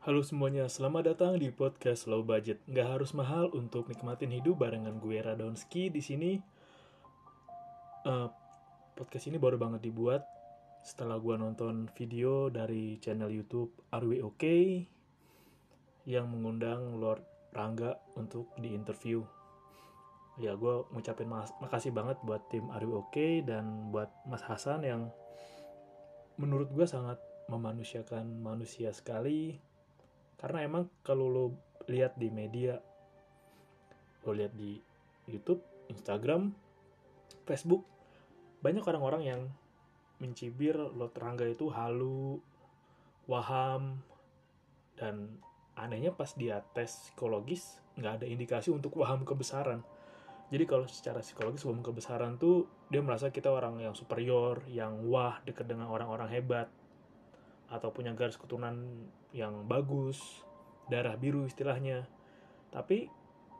Halo semuanya, selamat datang di podcast Low Budget. Nggak harus mahal untuk nikmatin hidup barengan gue Radonski di sini. Uh, podcast ini baru banget dibuat setelah gue nonton video dari channel YouTube Are We Okay yang mengundang Lord Rangga untuk diinterview. Ya, gue ngucapin makasih banget buat tim Are We Okay dan buat Mas Hasan yang menurut gue sangat memanusiakan manusia sekali karena emang kalau lo lihat di media lo lihat di YouTube Instagram Facebook banyak orang-orang yang mencibir lo terangga itu halu waham dan anehnya pas dia tes psikologis nggak ada indikasi untuk waham kebesaran. Jadi kalau secara psikologis waham kebesaran tuh dia merasa kita orang yang superior yang wah dekat dengan orang-orang hebat atau punya garis keturunan yang bagus, darah biru istilahnya. Tapi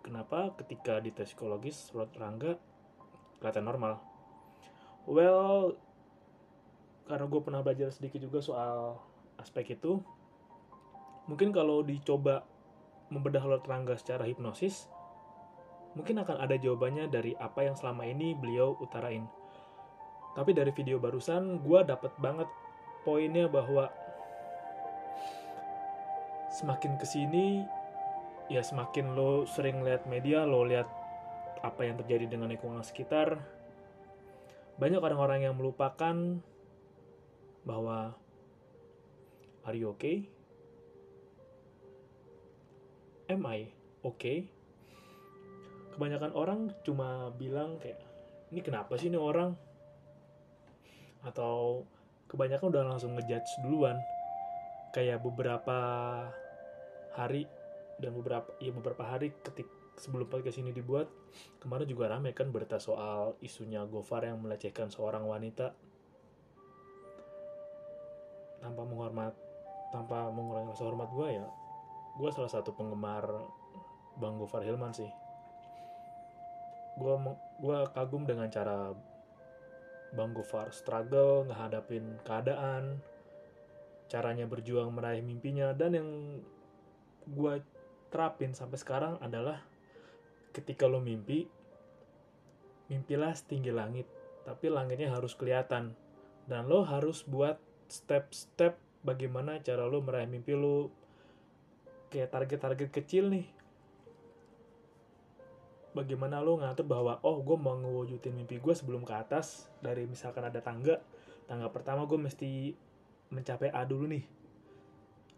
kenapa ketika di tes psikologis Rod Rangga kelihatan normal? Well, karena gue pernah belajar sedikit juga soal aspek itu, mungkin kalau dicoba membedah Lord Rangga secara hipnosis, mungkin akan ada jawabannya dari apa yang selama ini beliau utarain. Tapi dari video barusan, gue dapet banget poinnya bahwa semakin ke sini ya semakin lo sering lihat media lo lihat apa yang terjadi dengan lingkungan sekitar banyak orang-orang yang melupakan bahwa are you okay? Am I okay? Kebanyakan orang cuma bilang kayak ini kenapa sih ini orang? Atau kebanyakan udah langsung ngejudge duluan. Kayak beberapa hari dan beberapa ya beberapa hari ketik sebelum podcast ini dibuat kemarin juga rame kan berita soal isunya Gofar yang melecehkan seorang wanita. Tanpa menghormat tanpa mengurangi rasa hormat gue ya gue salah satu penggemar Bang Gofar Hilman sih. Gue gue kagum dengan cara Bang Gofar struggle ngehadapin keadaan, caranya berjuang meraih mimpinya, dan yang gue terapin sampai sekarang adalah ketika lo mimpi, mimpilah setinggi langit, tapi langitnya harus kelihatan. Dan lo harus buat step-step bagaimana cara lo meraih mimpi lo kayak target-target kecil nih bagaimana lo ngatur bahwa oh gue mau ngewujudin mimpi gue sebelum ke atas dari misalkan ada tangga tangga pertama gue mesti mencapai A dulu nih.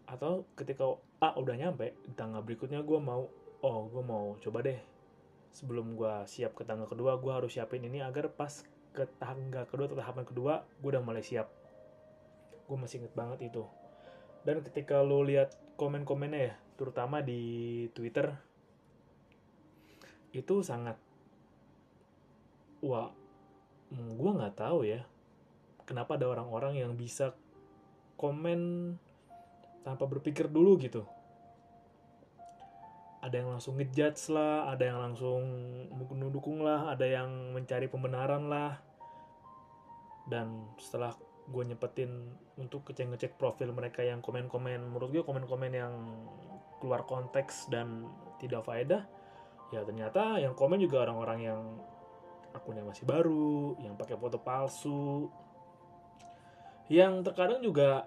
Atau ketika A udah nyampe di tangga berikutnya gue mau oh gue mau coba deh. Sebelum gue siap ke tangga kedua gue harus siapin ini agar pas ke tangga kedua atau tahapan kedua gue udah mulai siap. Gue masih inget banget itu. Dan ketika lo lihat komen-komennya ya terutama di Twitter itu sangat wah hmm, gue nggak tahu ya kenapa ada orang-orang yang bisa komen tanpa berpikir dulu gitu. Ada yang langsung ngejudge lah ada yang langsung mendukung lah ada yang mencari pembenaran lah. Dan setelah gue nyepetin untuk ngecek-ngecek profil mereka yang komen-komen menurut gue komen-komen yang keluar konteks dan tidak faedah ya ternyata yang komen juga orang-orang yang akunnya masih baru yang pakai foto palsu. Yang terkadang juga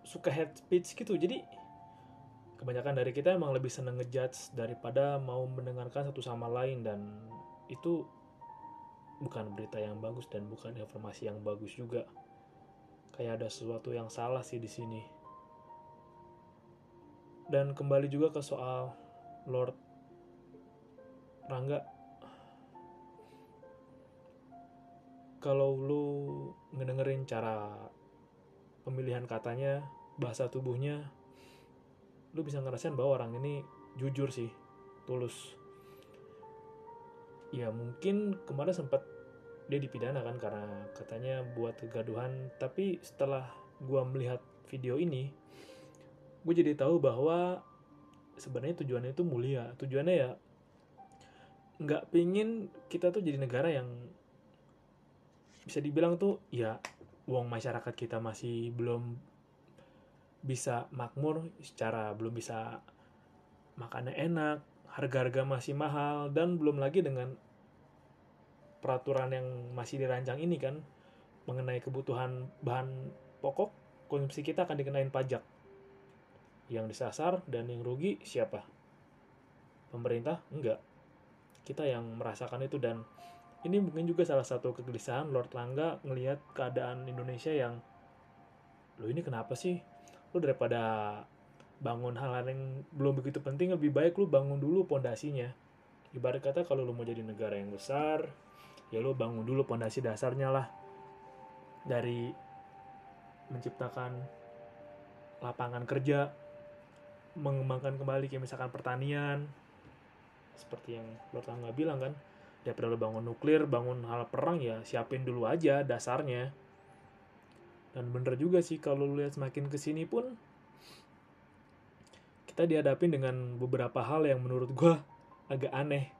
suka head speech gitu. Jadi kebanyakan dari kita emang lebih seneng ngejudge daripada mau mendengarkan satu sama lain. Dan itu bukan berita yang bagus dan bukan informasi yang bagus juga. Kayak ada sesuatu yang salah sih di sini. Dan kembali juga ke soal Lord Rangga kalau lu ngedengerin cara pemilihan katanya bahasa tubuhnya lu bisa ngerasain bahwa orang ini jujur sih tulus. Ya mungkin kemarin sempat dia dipidana kan karena katanya buat kegaduhan tapi setelah gua melihat video ini gue jadi tahu bahwa sebenarnya tujuannya itu mulia. Tujuannya ya nggak pingin kita tuh jadi negara yang bisa dibilang tuh ya uang masyarakat kita masih belum bisa makmur secara belum bisa makannya enak, harga-harga masih mahal dan belum lagi dengan peraturan yang masih dirancang ini kan mengenai kebutuhan bahan pokok konsumsi kita akan dikenain pajak. Yang disasar dan yang rugi siapa? Pemerintah? Enggak. Kita yang merasakan itu. Dan ini mungkin juga salah satu kegelisahan Lord Langga ngelihat keadaan Indonesia yang lo ini kenapa sih? Lu daripada bangun hal-hal yang belum begitu penting lebih baik lu bangun dulu pondasinya. Ibarat kata kalau lu mau jadi negara yang besar ya lu bangun dulu pondasi dasarnya lah. Dari menciptakan lapangan kerja mengembangkan kembali kayak misalkan pertanian seperti yang Lord bilang kan daripada lu bangun nuklir bangun hal perang ya siapin dulu aja dasarnya dan bener juga sih kalau lihat semakin ke sini pun kita dihadapin dengan beberapa hal yang menurut gue agak aneh.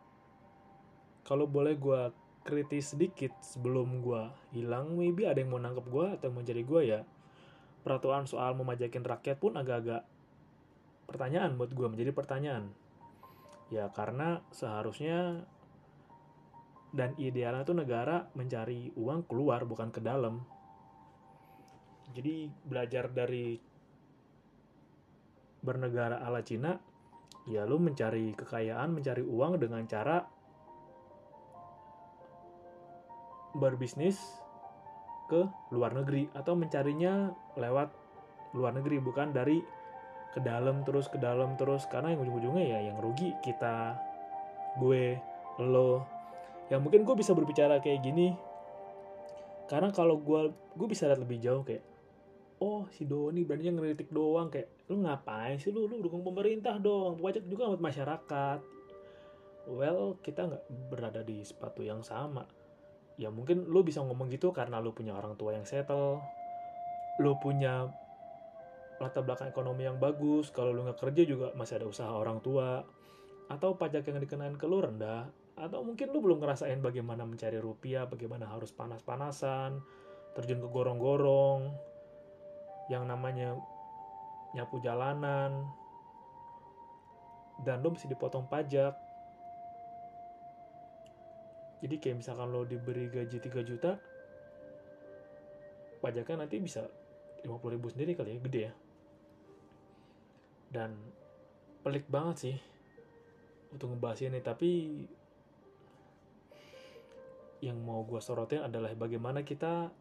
Kalau boleh gue kritis sedikit sebelum gue hilang, maybe ada yang mau nangkep gue atau mau jadi gue ya. Peraturan soal memajakin rakyat pun agak-agak pertanyaan buat gue, menjadi pertanyaan. Ya karena seharusnya dan idealnya tuh negara mencari uang keluar bukan ke dalam. Jadi belajar dari bernegara ala Cina ya lu mencari kekayaan mencari uang dengan cara berbisnis ke luar negeri atau mencarinya lewat luar negeri bukan dari ke dalam terus ke dalam terus. Karena yang ujung-ujungnya ya yang rugi kita gue lo. Yang mungkin gue bisa berbicara kayak gini. Karena kalau gue gue bisa lihat lebih jauh kayak oh si Doni beraninya ngeritik doang. Kayak lu ngapain sih lu? Lu dukung pemerintah dong. Pajak juga buat masyarakat. Well kita nggak berada di sepatu yang sama. Ya mungkin lu bisa ngomong gitu karena lu punya orang tua yang settle. Lu punya latar belakang ekonomi yang bagus kalau lu nggak kerja juga masih ada usaha orang tua atau pajak yang dikenain ke lu rendah atau mungkin lu belum ngerasain bagaimana mencari rupiah bagaimana harus panas-panasan terjun ke gorong-gorong yang namanya nyapu jalanan dan lo mesti dipotong pajak. Jadi kayak misalkan lo diberi gaji 3 juta pajaknya nanti bisa 50 ribu sendiri kali ya gede ya dan pelik banget sih untuk ngebahas ini tapi yang mau gue sorotin adalah bagaimana kita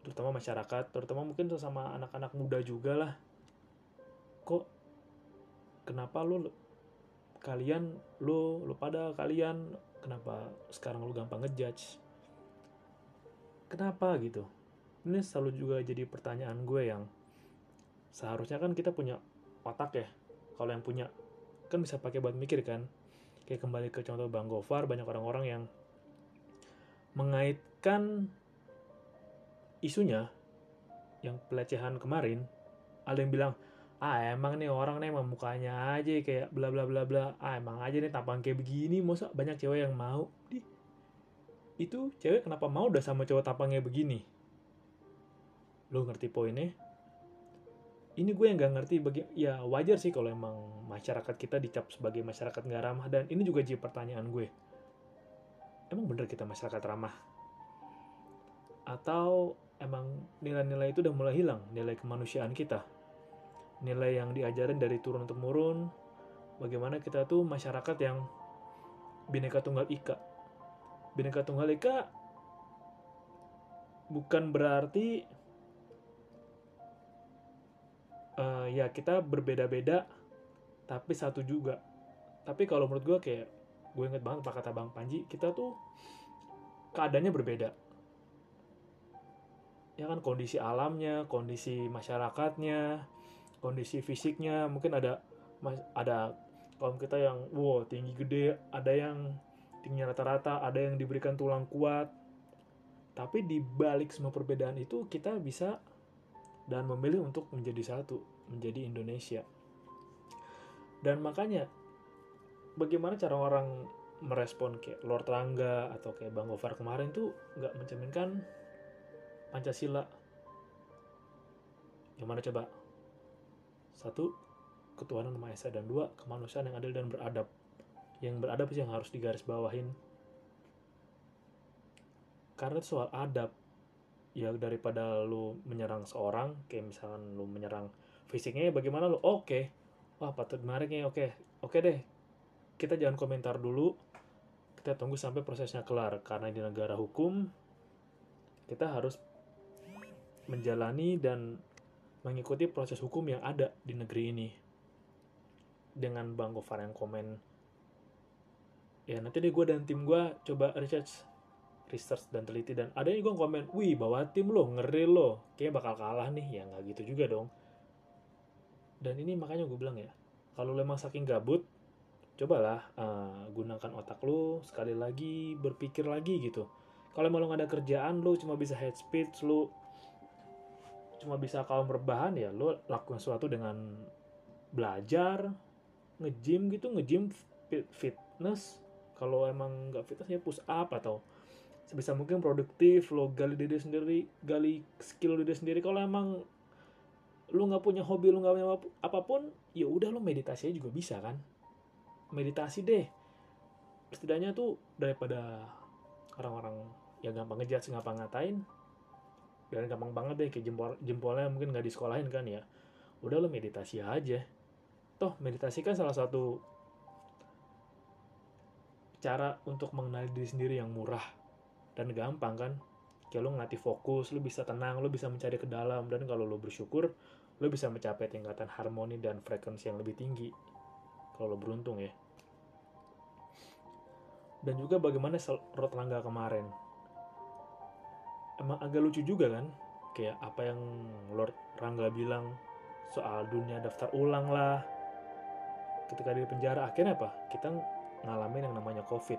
terutama masyarakat terutama mungkin sama anak-anak muda juga lah kok kenapa lu kalian lu lu pada kalian kenapa sekarang lu gampang ngejudge? Kenapa gitu? Ini selalu juga jadi pertanyaan gue yang seharusnya kan kita punya otak ya kalau yang punya. Kan bisa pakai buat mikir kan. Kayak kembali ke contoh Bang Gofar banyak orang-orang yang mengaitkan isunya yang pelecehan kemarin. Ada yang bilang ah emang nih orang nih emang mukanya aja kayak bla bla bla bla. Ah emang aja nih tampang kayak begini masa banyak cewek yang mau? Di itu cewek kenapa mau udah sama cowok tampangnya begini? Lo ngerti poinnya ini gue yang gak ngerti bagi ya wajar sih kalau emang masyarakat kita dicap sebagai masyarakat nggak ramah dan ini juga jadi pertanyaan gue. Emang bener kita masyarakat ramah? Atau emang nilai-nilai itu udah mulai hilang, nilai kemanusiaan kita. nilai yang diajarin dari turun temurun bagaimana kita tuh masyarakat yang bineka tunggal ika. Bineka tunggal ika bukan berarti uh, ya kita berbeda-beda tapi satu juga. Tapi kalau menurut gue kayak gue inget banget apa kata bang Panji kita tuh keadaannya berbeda. Ya kan kondisi alamnya kondisi masyarakatnya kondisi fisiknya mungkin ada ada kaum kita yang wow tinggi gede ada yang tingginya rata-rata ada yang diberikan tulang kuat. Tapi di balik semua perbedaan itu kita bisa dan memilih untuk menjadi satu menjadi Indonesia. Dan makanya bagaimana cara orang merespon kayak Lord Rangga atau kayak Bang Gofar kemarin tuh nggak mencerminkan Pancasila. Yang mana coba? Satu ketuhanan Maha Esa dan dua kemanusiaan yang adil dan beradab. Yang beradab sih yang harus digarisbawahin. Karena itu soal adab. Ya daripada lu menyerang seorang kayak misalkan lu menyerang fisiknya ya bagaimana lu? Oke. Wah patut menarik nih oke. Oke deh. Kita jangan komentar dulu. Kita tunggu sampai prosesnya kelar. Karena di negara hukum kita harus menjalani dan mengikuti proses hukum yang ada di negeri ini. Dengan Bang Gofar yang komen. Ya nanti deh gue dan tim gue coba research research dan teliti. Dan ada yang gue komen wih bawa tim lo ngeri lo. Kayaknya bakal kalah nih. Ya nggak gitu juga dong dan ini makanya gue bilang ya kalau lo emang saking gabut cobalah uh, gunakan otak lo sekali lagi berpikir lagi gitu. Kalau emang lo gak ada kerjaan lo cuma bisa head speech lo cuma bisa kaum berbahan ya lo lakukan sesuatu dengan belajar nge-gym gitu nge-gym fitness. Kalau emang nggak fitness ya push up atau sebisa mungkin produktif lo gali diri sendiri gali skill diri sendiri. Kalau emang lu nggak punya hobi lu nggak punya apa pun ya udah lo meditasi juga bisa kan? Meditasi deh. Setidaknya tuh daripada orang-orang yang gampang ngejat gampang ngatain dan gampang banget deh kayak jempol jempolnya mungkin nggak disekolahin kan ya. Udah lo meditasi aja. Toh meditasi kan salah satu cara untuk mengenali diri sendiri yang murah dan gampang kan? Kayak lo ngelatih fokus lo bisa tenang lo bisa mencari ke dalam dan kalau lo bersyukur lo bisa mencapai tingkatan harmoni dan frekuensi yang lebih tinggi kalau lo beruntung ya. Dan juga bagaimana Rot Rangga kemarin. Emang agak lucu juga kan? Kayak apa yang Lord Rangga bilang soal dunia daftar ulang lah. Ketika di penjara akhirnya apa? Kita ngalamin yang namanya covid.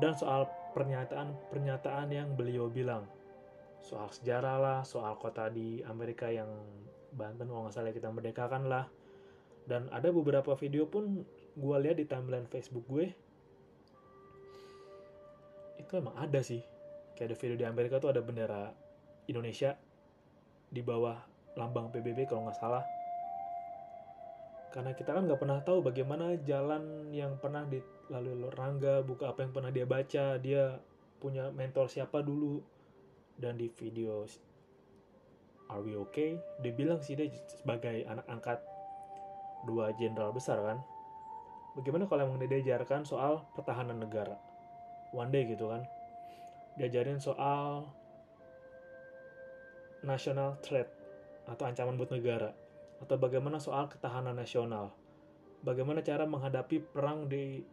Dan soal pernyataan-pernyataan yang beliau bilang soal sejarah lah soal kota di Amerika yang Banten kalau nggak salah kita merdekakan lah. Dan ada beberapa video pun gue lihat di timeline Facebook gue. Itu emang ada sih. Kayak ada video di Amerika tuh ada bendera Indonesia di bawah lambang PBB kalau nggak salah. Karena kita kan nggak pernah tahu bagaimana jalan yang pernah dilalui Rangga buka apa yang pernah dia baca dia punya mentor siapa dulu dan di video Are We Okay? Dia bilang sih dia sebagai anak angkat dua jenderal besar kan. Bagaimana kalau emang dia diajarkan soal pertahanan negara? One day gitu kan. Diajarin soal national threat atau ancaman buat negara. Atau bagaimana soal ketahanan nasional. Bagaimana cara menghadapi perang di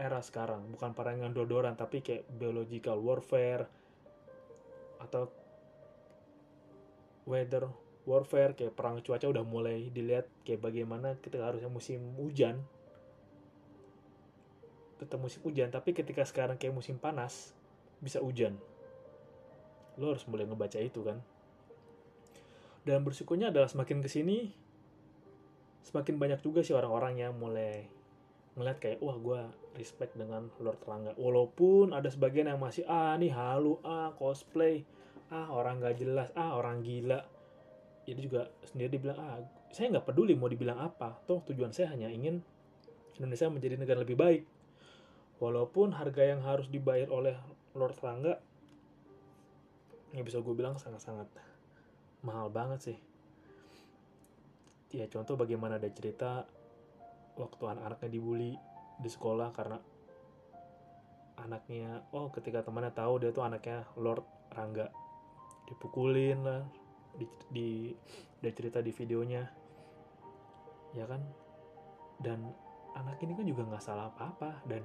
era sekarang, bukan perang yang dodoran tapi kayak biological warfare atau weather warfare kayak perang cuaca udah mulai dilihat kayak bagaimana kita harusnya musim hujan tetap musim hujan tapi ketika sekarang kayak musim panas bisa hujan. Lo harus mulai ngebaca itu kan? Dan bersyukurnya adalah semakin ke sini semakin banyak juga sih orang-orang yang mulai ngeliat kayak wah gue respect dengan Lord Rangga walaupun ada sebagian yang masih ah nih halu ah cosplay ah orang gak jelas ah orang gila. Ini juga sendiri dibilang ah saya nggak peduli mau dibilang apa. Toh tujuan saya hanya ingin Indonesia menjadi negara lebih baik. Walaupun harga yang harus dibayar oleh Lord Rangga yang bisa gue bilang sangat-sangat mahal banget sih. Ya contoh bagaimana ada cerita waktu anak-anaknya dibully di sekolah karena anaknya oh ketika temannya tahu dia tuh anaknya Lord Rangga. Dipukulin lah di, di dia cerita di videonya. Ya kan? Dan anak ini kan juga nggak salah apa-apa dan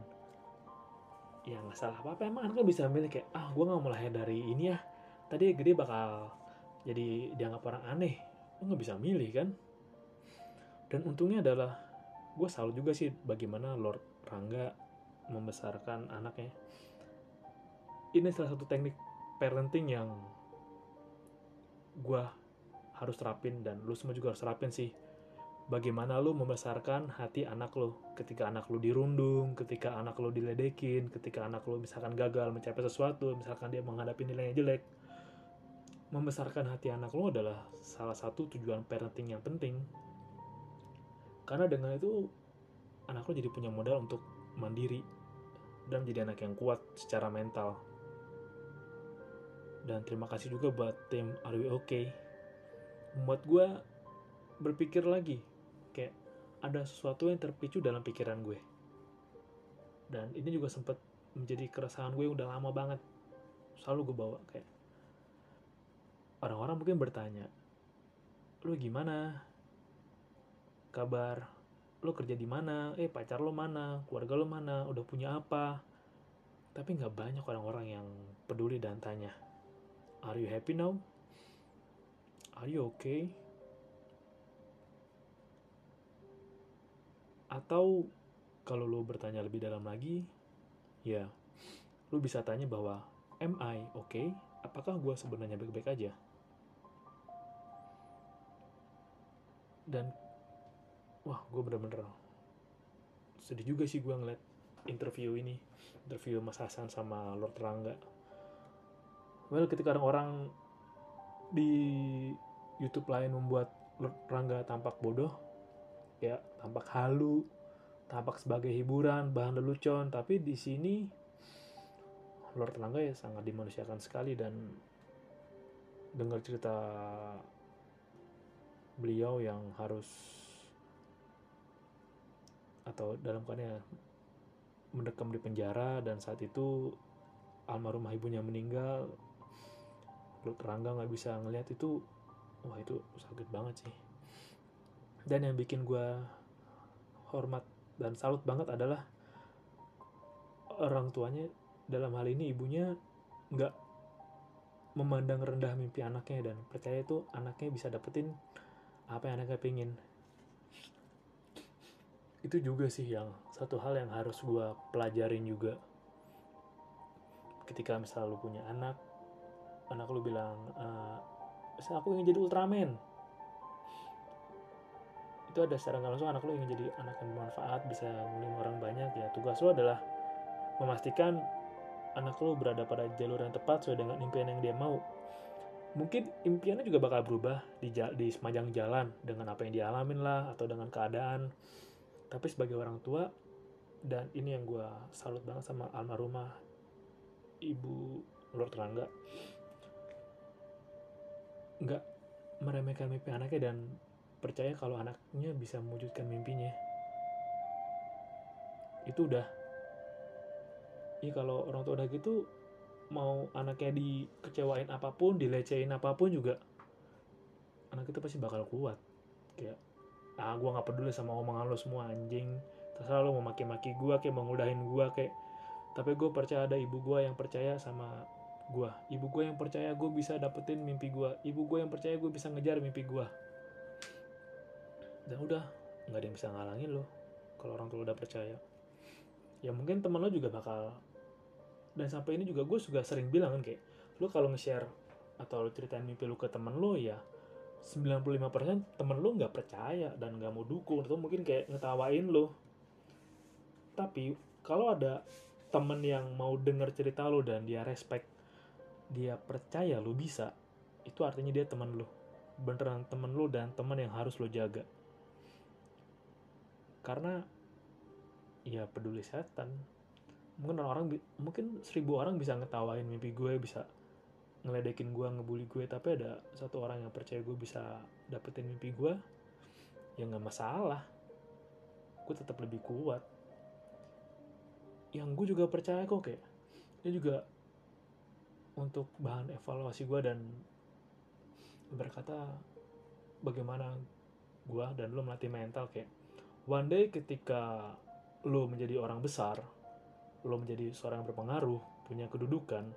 ya nggak salah apa-apa emang anaknya bisa milih kayak ah gue nggak mau lahir dari ini ya tadi gede bakal jadi dianggap orang aneh. Lo nggak bisa milih kan? Dan untungnya adalah gue salut juga sih bagaimana Lord Rangga membesarkan anaknya ini salah satu teknik parenting yang gue harus terapin dan lu semua juga harus terapin sih bagaimana lu membesarkan hati anak lu ketika anak lu dirundung, ketika anak lu diledekin, ketika anak lu misalkan gagal mencapai sesuatu, misalkan dia menghadapi nilainya jelek. Membesarkan hati anak lu adalah salah satu tujuan parenting yang penting. Karena dengan itu anak lu jadi punya modal untuk mandiri dan menjadi anak yang kuat secara mental. Dan terima kasih juga buat tim Are We Okay membuat gue berpikir lagi kayak ada sesuatu yang terpicu dalam pikiran gue. Dan ini juga sempat menjadi keresahan gue udah lama banget. Selalu gue bawa kayak orang-orang mungkin bertanya lu gimana kabar lu kerja di mana? Eh pacar lu mana? Keluarga lu mana? Udah punya apa? Tapi nggak banyak orang-orang yang peduli dan tanya are you happy now? Are you okay? Atau kalau lo bertanya lebih dalam lagi ya lo bisa tanya bahwa am I okay? Apakah gue sebenarnya baik-baik aja? Dan wah gue bener-bener sedih juga sih gue ngeliat interview ini. Interview Mas Hasan sama Lord Rangga. Well ketika orang-orang di YouTube lain membuat Lord Rangga tampak bodoh ya tampak halu tampak sebagai hiburan bahan lelucon tapi di sini Lord Rangga ya sangat dimanusiakan sekali dan dengar cerita beliau yang harus atau dalam keadaan mendekam di penjara dan saat itu almarhumah ibunya meninggal Lord Rangga nggak bisa ngelihat itu wah itu sakit banget sih. Dan yang bikin gue hormat dan salut banget adalah orang tuanya dalam hal ini ibunya nggak memandang rendah mimpi anaknya dan percaya itu anaknya bisa dapetin apa yang anaknya pingin itu juga sih yang satu hal yang harus gue pelajarin juga. Ketika misal lu punya anak anak lu bilang e, aku ingin jadi Ultraman. Itu ada secara nggak langsung anak lu ingin jadi anak yang bermanfaat bisa menolong orang banyak ya tugas lu adalah memastikan anak lu berada pada jalur yang tepat sesuai dengan impian yang dia mau. Mungkin impiannya juga bakal berubah di, di semajang jalan dengan apa yang dialamin lah atau dengan keadaan tapi sebagai orang tua dan ini yang gue salut banget sama almarhumah ibu Lord Rangga nggak meremehkan mimpi anaknya dan percaya kalau anaknya bisa mewujudkan mimpinya. Itu udah. Ini kalau orang tua udah gitu mau anaknya dikecewain apa pun dilecehin apa pun juga anak itu pasti bakal kuat. Kayak ah gue nggak peduli sama omongan lo semua anjing. Terserah lo mau maki-maki gue kayak mengudahin gue kayak tapi gue percaya ada ibu gue yang percaya sama gue ibu gue yang percaya gue bisa dapetin mimpi gue ibu gue yang percaya gue bisa ngejar mimpi gue dan udah nggak ada yang bisa ngalangin lo kalau orang tua udah percaya. Ya mungkin teman lo juga bakal dan sampai ini juga gue juga sering bilang kan kayak lo kalau nge-share atau lo ceritain mimpi lo ke temen lo ya 95% temen lu nggak percaya dan nggak mau dukung. Atau mungkin kayak ngetawain lo tapi kalau ada temen yang mau denger cerita lo dan dia respect dia percaya lo bisa itu artinya dia temen lo beneran temen lo dan temen yang harus lo jaga. Karena ya peduli setan. Mungkin orang mungkin seribu orang bisa ngetawain mimpi gue bisa ngeledekin gue ngebully gue tapi ada satu orang yang percaya gue bisa dapetin mimpi gue ya nggak masalah. Gue tetap lebih kuat. Yang gue juga percaya kok kayak dia juga untuk bahan evaluasi gue dan berkata bagaimana gue dan lo melatih mental kayak one day ketika lo menjadi orang besar lo menjadi seorang yang berpengaruh punya kedudukan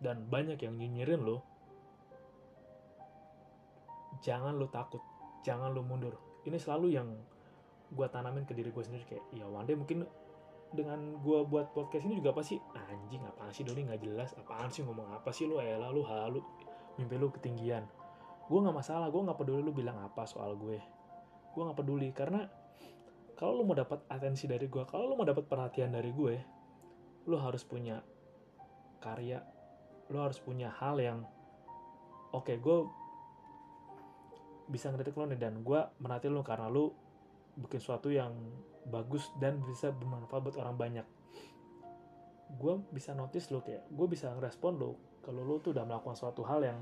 dan banyak yang nyinyirin lo jangan lo takut jangan lo mundur. Ini selalu yang gue tanamin ke diri gue sendiri kayak ya one day mungkin dengan gue buat podcast ini juga pasti anjing apaan sih Doni? Nggak jelas. Apaan sih ngomong apa sih lu? Elah lu halu mimpi lu ketinggian. Gue nggak masalah gue nggak peduli lu bilang apa soal gue. Gue nggak peduli karena kalau lu mau dapat atensi dari gue kalau lu mau dapat perhatian dari gue lu harus punya karya lu harus punya hal yang oke okay, gue bisa ngeritik lo nih dan gue merhatiin lu karena lu bikin sesuatu yang bagus dan bisa bermanfaat buat orang banyak. Gue bisa notice lo kayak gue bisa ngerespon lo kalau lo tuh udah melakukan suatu hal yang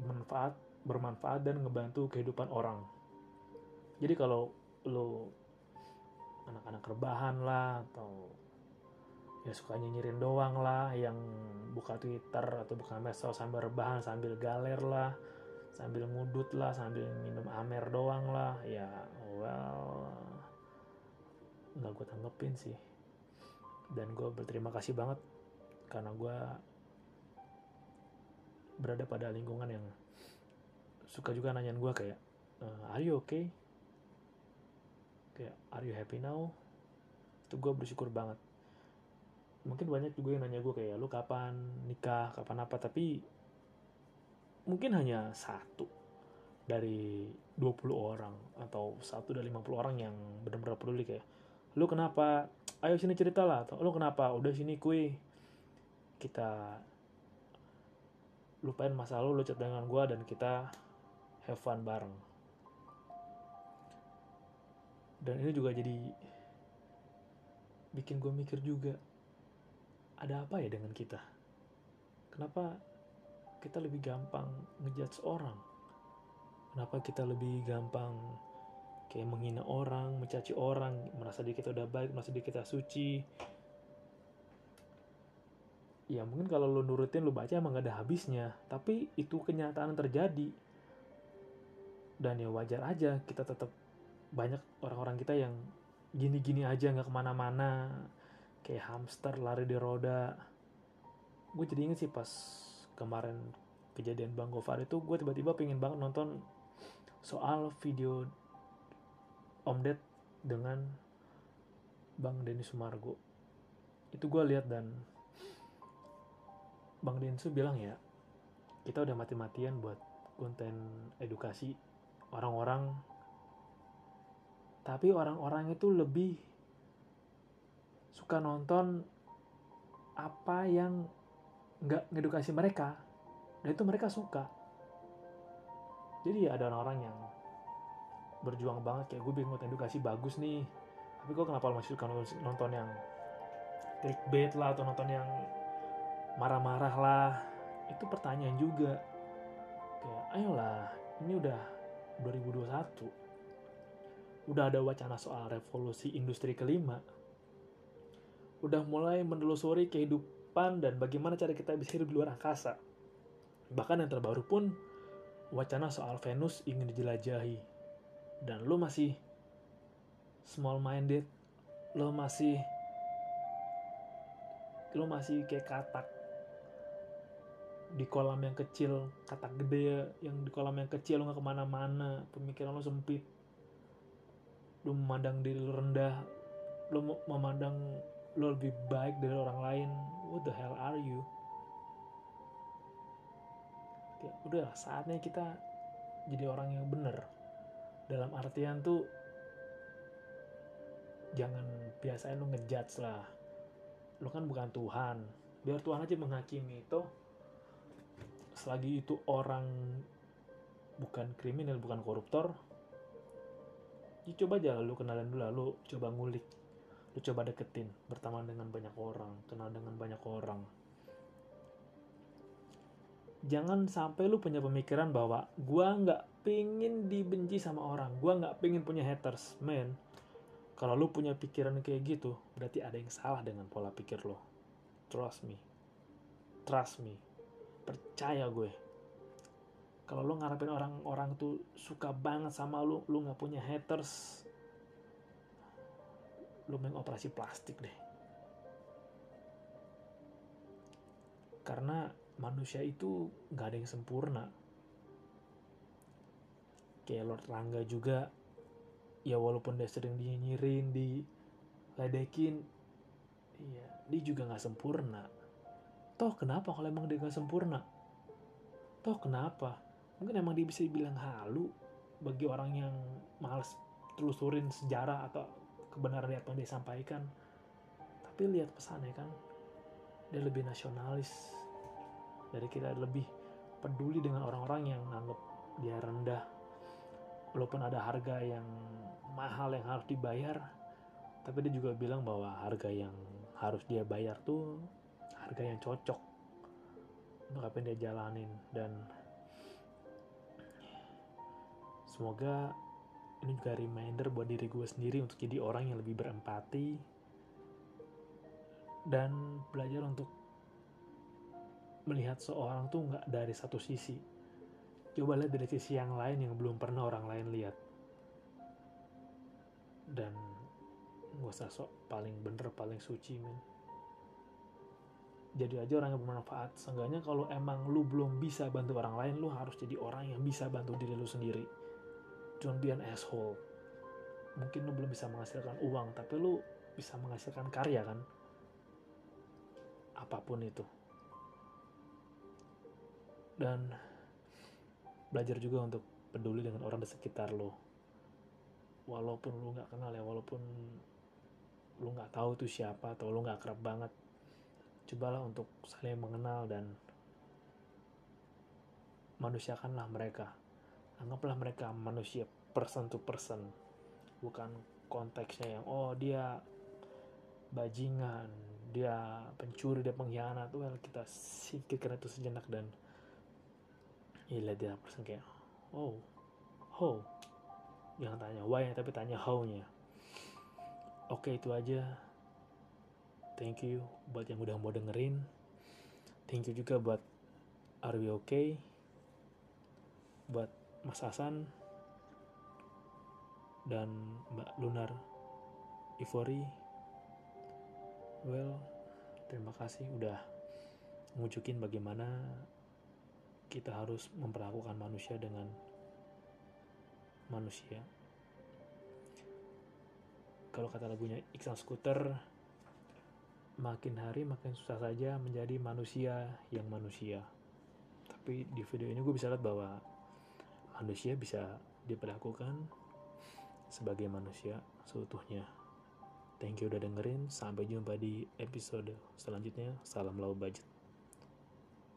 bermanfaat bermanfaat dan ngebantu kehidupan orang. Jadi kalau lo anak-anak rebahan lah atau ya suka nyinyirin doang lah yang buka Twitter atau buka medsos sambil rebahan sambil galer lah sambil ngudut lah sambil minum amer doang lah. Ya well nggak gue tanggepin sih. Dan gue berterima kasih banget karena gue berada pada lingkungan yang suka juga nanyain gue kayak uh, are you okay? Kayak are you happy now? Itu gue bersyukur banget mungkin banyak juga yang nanya gue kayak lu kapan nikah? Kapan apa? Tapi mungkin hanya satu dari 20 orang atau satu dari 50 orang yang benar-benar peduli kayak lu kenapa? Ayo sini cerita lah atau lu kenapa? Udah sini kue kita lupain masa lalu lu chat dengan gue dan kita have fun bareng. Dan ini juga jadi bikin gue mikir juga ada apa ya dengan kita kenapa kita lebih gampang ngejudge orang kenapa kita lebih gampang kayak menghina orang, mencaci orang, merasa diri kita udah baik, merasa diri kita suci. Ya mungkin kalau lo nurutin lo baca emang gak ada habisnya, tapi itu kenyataan terjadi. Dan ya wajar aja kita tetap banyak orang-orang kita yang gini-gini aja nggak ke mana-mana, kayak hamster lari di roda. Gue jadi inget sih pas kemarin kejadian Bang Gofar itu gue tiba-tiba pengen banget nonton soal video Om Ded dengan Bang Denny Sumargo itu gue lihat dan Bang Denny Su bilang ya kita udah mati-matian buat konten edukasi orang-orang tapi orang-orang itu lebih suka nonton apa yang nggak ngedukasi mereka dan itu mereka suka. Jadi ya ada orang-orang yang berjuang banget kayak gue bingung edukasi bagus nih. Tapi kok kenapa lo masih suka nonton yang clickbait lah atau nonton yang marah-marah lah? Itu pertanyaan juga. Kayak ayolah ini udah 2021 udah ada wacana soal revolusi industri kelima udah mulai menelusuri kehidupan dan bagaimana cara kita bisa hidup di luar angkasa. Bahkan yang terbaru pun wacana soal Venus ingin dijelajahi. Dan lo masih small minded lo masih lo masih kayak katak di kolam yang kecil katak gede ya yang di kolam yang kecil lo nggak ke mana-mana pemikiran lo sempit. Lo memandang diri lo rendah lo memandang lo lebih baik dari orang lain. What the hell are you? Kayak udah saatnya kita jadi orang yang bener. Dalam artian tuh jangan biasain lu ngejudge lah. Lu kan bukan Tuhan. Biar Tuhan aja menghakimi. Itu selagi itu orang bukan kriminal bukan koruptor ya coba aja lu kenalan dulu lu coba ngulik lu coba deketin berteman dengan banyak orang kenal dengan banyak orang. Jangan sampai lu punya pemikiran bahwa gua nggak pingin dibenci sama orang gue nggak pingin punya haters. Man kalau lu punya pikiran kayak gitu berarti ada yang salah dengan pola pikir lo trust me. Trust me. Percaya gue. Kalau lu ngarepin orang-orang tuh suka banget sama lu lu nggak punya haters lu main operasi plastik deh. Karena manusia itu nggak ada yang sempurna. Kayak Lord Rangga juga ya walaupun dia sering dinyinyirin diledekin iya dia juga nggak sempurna. Toh kenapa kalau emang dia nggak sempurna? Toh kenapa? Mungkin emang dia bisa dibilang halu bagi orang yang males telusurin sejarah atau kebenaran apa yang dia sampaikan tapi lihat pesannya kan dia lebih nasionalis. Dari kita lebih peduli dengan orang-orang yang nganggap dia rendah. Walaupun ada harga yang mahal yang harus dibayar tapi dia juga bilang bahwa harga yang harus dia bayar tuh harga yang cocok untuk apa yang dia jalanin. Dan semoga ini juga reminder buat diri gue sendiri untuk jadi orang yang lebih berempati dan belajar untuk melihat seorang tuh nggak dari satu sisi. Coba lihat dari sisi yang lain yang belum pernah orang lain lihat. Dan gak usah sok paling bener paling suci men. Jadi aja orang yang bermanfaat. Seenggaknya kalau emang lu belum bisa bantu orang lain lu harus jadi orang yang bisa bantu diri lu sendiri don't be an asshole. Mungkin lu belum bisa menghasilkan uang tapi lu bisa menghasilkan karya kan? Apa pun itu. Dan belajar juga untuk peduli dengan orang di sekitar lo walaupun lo nggak kenal ya walaupun lo nggak tahu itu siapa atau lo nggak kerap banget cobalah untuk saling mengenal dan manusiakanlah mereka anggaplah mereka manusia person to person. Bukan konteksnya yang oh dia bajingan dia pencuri dia pengkhianat. Well kita singkirkan itu sejenak dan Iya dia person kayak oh how jangan tanya why? Tapi tanya how nya oke itu aja. Thank you buat yang udah mau dengerin. Thank you juga buat are we okay? Buat Mas Hasan dan Mbak Lunar Ivory well terima kasih udah ngunjukin bagaimana kita harus memperlakukan manusia dengan manusia. Kalau kata lagunya Iksan Scooter, makin hari makin susah saja menjadi manusia yang manusia. Tapi di video ini gue bisa lihat bahwa manusia bisa diperlakukan sebagai manusia seutuhnya. Thank you udah dengerin. Sampai jumpa di episode selanjutnya. Salam low budget.